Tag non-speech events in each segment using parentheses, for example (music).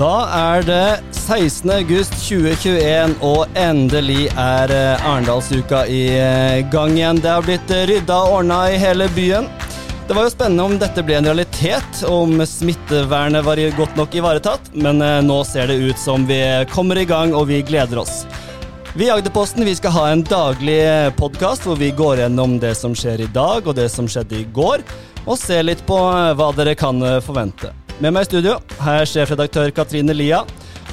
Da er det 16. august 2021, og endelig er eh, Arendalsuka i eh, gang igjen. Det har blitt eh, rydda og ordna i hele byen. Det var jo spennende om dette ble en realitet, om smittevernet var godt nok ivaretatt, men nå ser det ut som vi kommer i gang, og vi gleder oss. Vi i Agderposten vi skal ha en daglig podkast hvor vi går gjennom det som skjer i dag, og det som skjedde i går, og ser litt på hva dere kan forvente. Med meg i studio har er sjefredaktør Katrine Lia.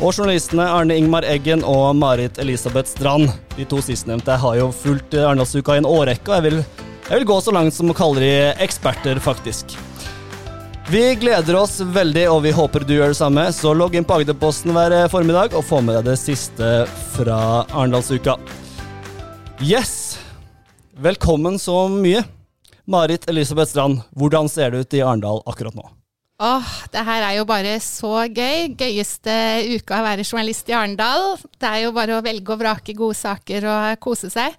Og journalistene Arne Ingmar Eggen og Marit Elisabeth Strand. De to sistnevnte har jo fulgt Arendalsuka i en årrekke, og jeg vil, jeg vil gå så langt som å kalle de eksperter, faktisk. Vi gleder oss veldig, og vi håper du gjør det samme. Så logg inn på Agderposten hver formiddag og få med deg det siste fra Arendalsuka. Yes! Velkommen så mye. Marit Elisabeth Strand, hvordan ser det ut i Arendal akkurat nå? Åh, det her er jo bare så gøy. Gøyeste uka å være journalist i Arendal. Det er jo bare å velge og vrake gode saker og kose seg.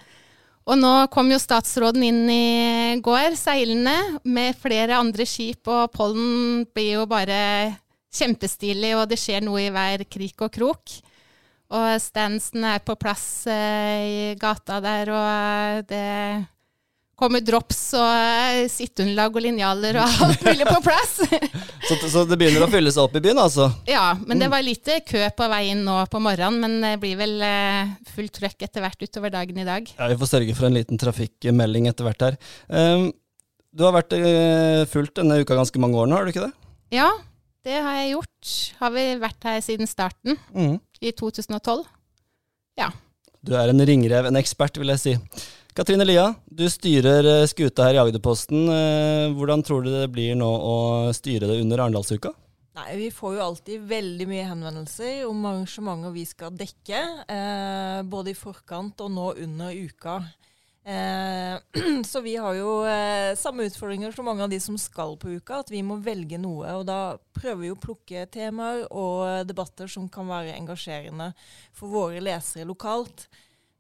Og nå kom jo statsråden inn i går, seilende, med flere andre skip, og pollen blir jo bare kjempestilig, og det skjer noe i hver krik og krok. Og standsen er på plass eh, i gata der, og det kommer drops og eh, sitteunderlag og linjaler og alt mulig på plass. (laughs) så, så, det begynner å fylle seg opp i byen, altså? Ja, men det mm. var lite kø på vei inn nå på morgenen. Men det blir vel uh, fullt trøkk etter hvert utover dagen i dag. Ja, Vi får sørge for en liten trafikkmelding etter hvert her. Um, du har vært fullt fulgt denne uka ganske mange år nå, har du ikke det? Ja, det har jeg gjort. Har vi vært her siden starten, mm. i 2012. Ja. Du er en ringrev, en ekspert, vil jeg si. Katrine Lia, du styrer eh, skuta her i Agderposten. Eh, hvordan tror du det blir nå å styre det under Arendalsuka? Nei, Vi får jo alltid veldig mye henvendelser om arrangementer vi skal dekke. Eh, både i forkant og nå under uka. Eh, (clears throat) så vi har jo eh, samme utfordringer som mange av de som skal på uka, at vi må velge noe. Og da prøver vi å plukke temaer og debatter som kan være engasjerende for våre lesere lokalt.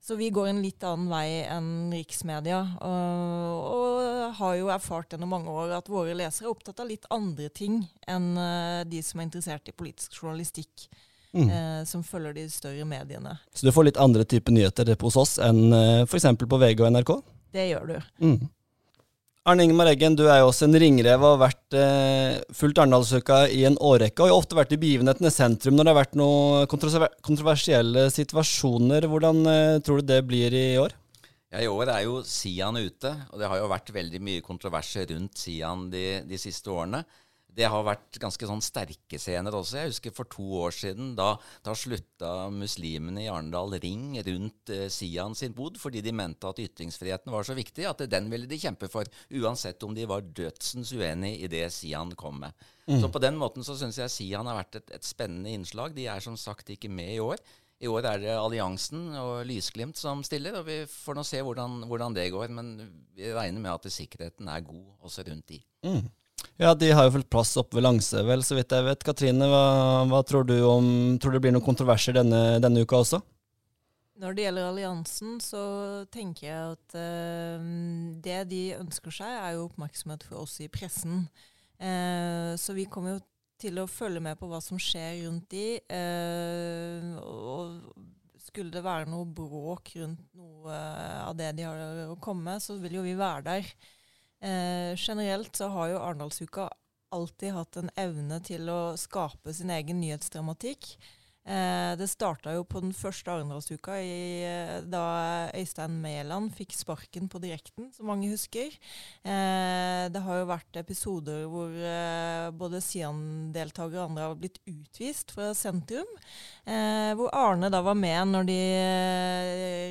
Så vi går en litt annen vei enn riksmedia. Og, og, har jo erfart gjennom mange år at våre lesere er opptatt av litt andre ting enn uh, de som er interessert i politisk journalistikk. Mm. Eh, som følger de større mediene. Så du får litt andre typer nyheter hos oss enn uh, f.eks. på VG og NRK? Det gjør du. Mm. Arne Ingemar Eggen, du er jo også en ringrev og har vært eh, fulgt Arendalsuka i en årrekke. Og har ofte vært i begivenhetenes sentrum når det har vært noen kontroversielle situasjoner. Hvordan eh, tror du det blir i år? Ja, I år er jo Sian ute, og det har jo vært veldig mye kontroverser rundt Sian de, de siste årene det har vært ganske sånn sterke scener også. Jeg husker for to år siden. Da, da slutta muslimene i Arendal ring rundt eh, Sian sin bod fordi de mente at ytringsfriheten var så viktig at den ville de kjempe for, uansett om de var dødsens uenig i det Sian kom med. Mm. Så på den måten så syns jeg Sian har vært et, et spennende innslag. De er som sagt ikke med i år. I år er det Alliansen og Lysglimt som stiller, og vi får nå se hvordan, hvordan det går. Men vi regner med at sikkerheten er god også rundt de. Mm. Ja, de har jo fulgt plass oppe ved Langse, vel, så vidt jeg vet. Katrine, hva, hva, tror du om Tror du det blir noen kontroverser denne, denne, uka også? Når det gjelder alliansen, så tenker jeg at eh, det de ønsker seg, er jo oppmerksomhet for oss i pressen. Eh, så vi kommer jo til å følge med på hva som skjer rundt de. Eh, og skulle det være noe bråk rundt noe av det de har å komme med, så vil jo vi være der. Eh, generelt så har jo Arendalsuka alltid hatt en evne til å skape sin egen nyhetsdramatikk. Eh, det starta jo på den første Arendalsuka eh, da Øystein Mæland fikk sparken på direkten, som mange husker. Eh, det har jo vært episoder hvor eh, både Sian-deltakere og andre har blitt utvist fra sentrum. Eh, hvor Arne da var med når de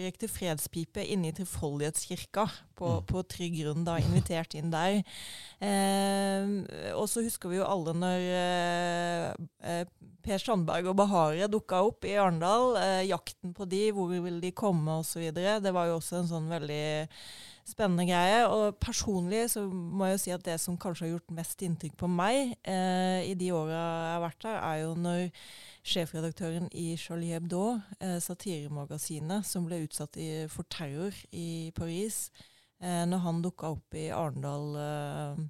eh, rekte fredspipe inne i Trefoldighetskirka på, mm. på trygg grunn, da invitert inn der. og så husker vi jo alle når Per Sandberg og Bahare dukka opp i Arendal. Eh, jakten på de, hvor ville de komme osv. Det var jo også en sånn veldig spennende greie. Og personlig så må jeg jo si at det som kanskje har gjort mest inntrykk på meg eh, i de åra jeg har vært her, er jo når sjefredaktøren i Charlie Hebdo, eh, satiremagasinet, som ble utsatt i, for terror i Paris, eh, når han dukka opp i Arendal eh,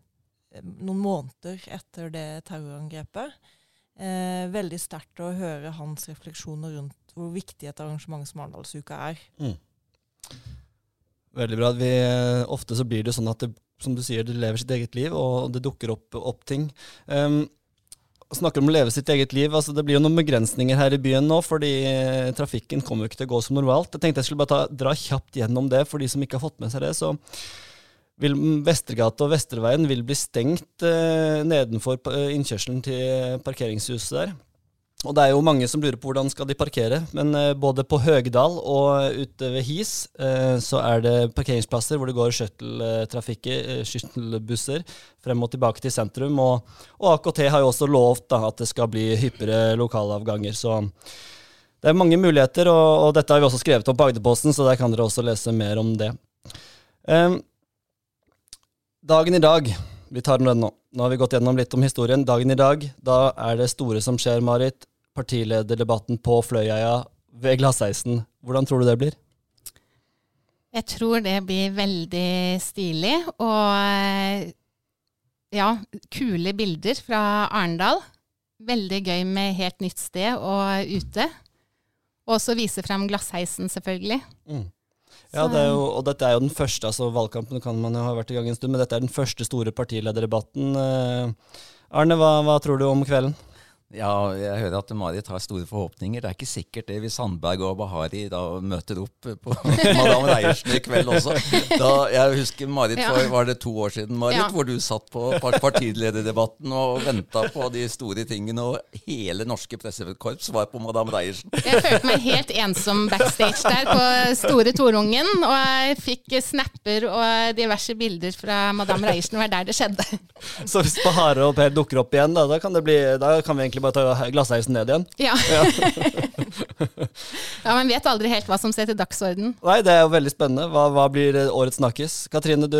noen måneder etter det terrorangrepet. eh, veldig sterkt å høre hans refleksjoner rundt hvor viktig et arrangement som Arendalsuka er. Mm. Veldig bra. Vi, eh, ofte så blir det sånn at det, som du sier, det lever sitt eget liv, og det dukker opp, opp ting. Um, snakker om å leve sitt eget liv. altså Det blir jo noen begrensninger her i byen nå, fordi eh, trafikken kommer jo ikke til å gå som normalt. Jeg tenkte jeg skulle bare ta, dra kjapt gjennom det for de som ikke har fått med seg det. så vil Vestergata og Vesterveien vil bli stengt eh, nedenfor eh, innkjørselen til parkeringshuset der. Og det er jo mange som lurer på hvordan skal de parkere, men eh, både på Høgdal og ute ved His eh, så er det parkeringsplasser hvor det går eh, shuttlebusser frem og tilbake til sentrum. Og, og, AKT har jo også lovt da, at det skal bli hyppigere lokalavganger. Så det er mange muligheter, og, og dette har vi også skrevet om på Agderposten, så der kan dere også lese mer om det. Um, Dagen i dag. Vi tar den nå. Nå har vi gått gjennom litt om historien. Dagen i dag, da er det store som skjer, Marit. Partilederdebatten på Fløyeia ved Glassheisen. Hvordan tror du det blir? Jeg tror det blir veldig stilig. Og ja, kule bilder fra Arendal. Veldig gøy med helt nytt sted og ute. Og så vise frem Glassheisen, selvfølgelig. Mm. Ja, det jo, og dette er jo den første, altså valgkampen kan man jo ha vært i gang en stund, men dette er den første store partilederdebatten. Eh, Arne, hva, hva tror du om kvelden? Ja, jeg hører at Marit har store forhåpninger. Det er ikke sikkert det hvis Sandberg og Bahari da møter opp på (laughs) Madame Reiersen i kveld også. Da, jeg husker Marit for var det to år siden, Marit, ja. hvor du satt på partilederdebatten og venta på de store tingene, og hele norske pressekorps var på Madame Reiersen. Jeg følte meg helt ensom backstage der på Store Torungen, og jeg fikk snapper og diverse bilder fra Madame Reiersen, og det var der det skjedde. Så hvis Bahare og Per dukker opp igjen, da, da kan, bli, da kan vi egentlig egentlig bare ta glassheisen ned igjen. Ja. ja. (laughs) ja, Man vet aldri helt hva som ser til dagsorden. Nei, det er jo veldig spennende. Hva, hva blir årets snakkis? Katrine, du,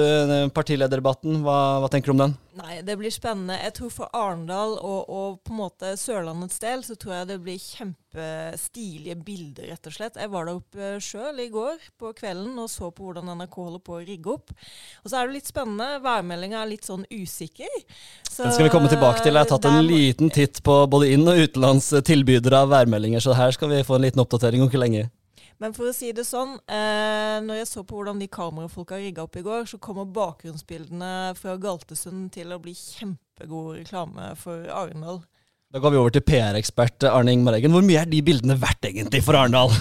partilederdebatten, hva, hva tenker du om den? Nei, Det blir spennende. Jeg tror For Arendal og, og, på en måte Sørlandets del så tror jeg det blir kjempestilige bilder, rett og slett. Jeg var der oppe sjøl i går på kvelden og så på hvordan NRK holder på å rigge opp. Og så er det litt spennende. Værmeldinga er litt sånn usikker. Så, Den skal vi komme tilbake til. Jeg har tatt en liten titt på både inn- og utenlands tilbydere av værmeldinger, så her skal vi få en liten oppdatering om ikke lenge. Men for å si det sånn, eh, når jeg så på hvordan de kamerafolka rigga opp i går, så kommer bakgrunnsbildene fra Galtesund til å bli kjempegod reklame for Arendal. Da går vi over til PR-ekspert Arne Ingmar Eggen. Hvor mye er de bildene verdt egentlig for Arendal?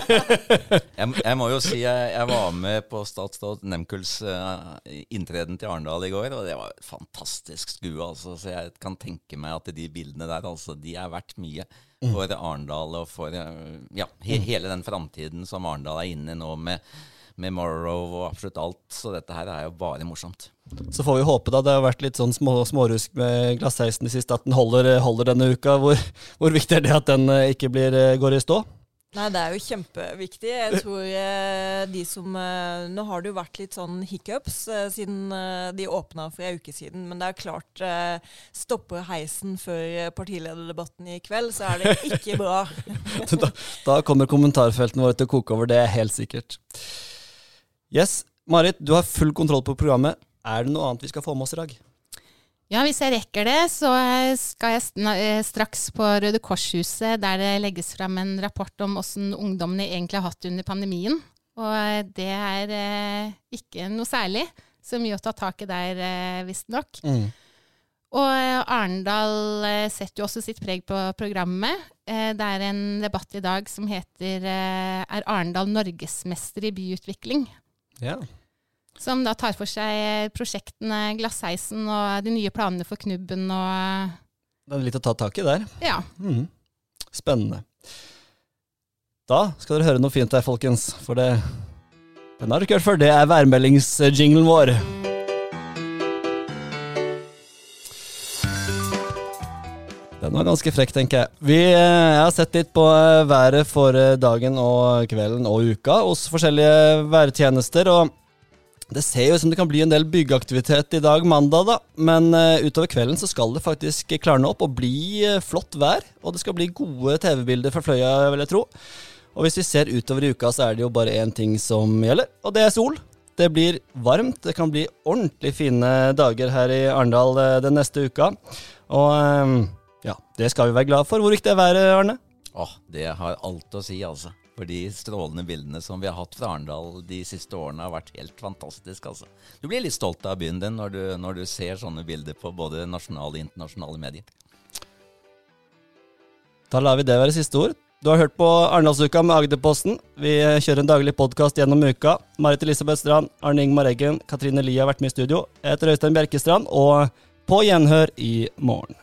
(laughs) jeg, jeg, må jo si jeg, jeg var med på statsråd Nemkuls uh, inntreden til Arendal i går, og det var et fantastisk skue. Altså, så jeg kan tenke meg at de bildene der, altså, de er verdt mye for Arendal og for uh, ja, he, mm. hele den framtiden som Arendal er inne i nå med, med Morrow og absolutt alt. Så dette her er jo bare morsomt. Så får vi håpe da, det har vært litt sånn små, smårusk med glassheisen de siste, at den holder, holder denne uka. Hvor, hvor, viktig er det at den eh, ikke blir, eh, går i stå? Nei, det er jo kjempeviktig. Jeg tror eh, de som Nå har det jo vært litt sånn hiccups siden de åpna for ei uke siden. Men det er klart, stopper heisen før partilederdebatten i kveld, så er det ikke bra. (laughs) da, da, kommer kommentarfeltene våre til å koke over, det er helt sikkert. Yes, Marit, du har full kontroll på programmet. Er det noe annet vi skal få med oss i dag? Ja, hvis jeg rekker det, så skal jeg eh, straks på Røde Kors-huset, der det legges fram en rapport om åssen ungdommene egentlig har hatt under pandemien. Og eh, det er eh, ikke noe særlig. Så mye å ta tak i der, eh, visstnok. Mm. Og Arendal setter jo også sitt preg på programmet. Det er en debatt i dag som heter Er Arendal norgesmester i byutvikling? Ja. Som da tar for seg prosjektene Glassheisen og de nye planene for Knubben og Det er litt å ta tak i der. Ja. Mm. Spennende. Da skal dere høre noe fint her, folkens. For det Den har dere ikke hørt før. Det er værmeldingsjinglen vår. Den var ganske frekk, tenker jeg. Vi jeg har sett litt på eh, været for eh, dagen og kvelden og uka hos forskjellige værtjenester. og det ser jo ut som det kan bli en del byggeaktivitet i dag, mandag, da. Men utover kvelden så skal det faktisk klarne opp og bli flott vær. Og det skal bli gode TV-bilder fra Fløya, vil jeg tro. Og hvis vi ser utover i uka, så er det jo bare én ting som gjelder, og det er sol. Det blir varmt. Det kan bli ordentlig fine dager her i Arendal den neste uka. Og Ja, det skal vi være glad for. Hvor gikk det været, Arne? Åh, det har alt å si, altså. For de strålende bildene som vi har hatt fra Arendal de siste årene, har vært helt fantastiske. altså. Du blir litt stolt av byen din når du, når du ser sånne bilder på både nasjonale og internasjonale medier. Da lar vi det være siste ord. Du har hørt på Arendalsuka med Agderposten. Vi kjører en daglig podkast gjennom uka. Marit Elisabeth Strand, Arne Ingmar Eggen, Katrine Lie har vært med i studio. Jeg heter Øystein Bjerkestrand, og på gjenhør i morgen.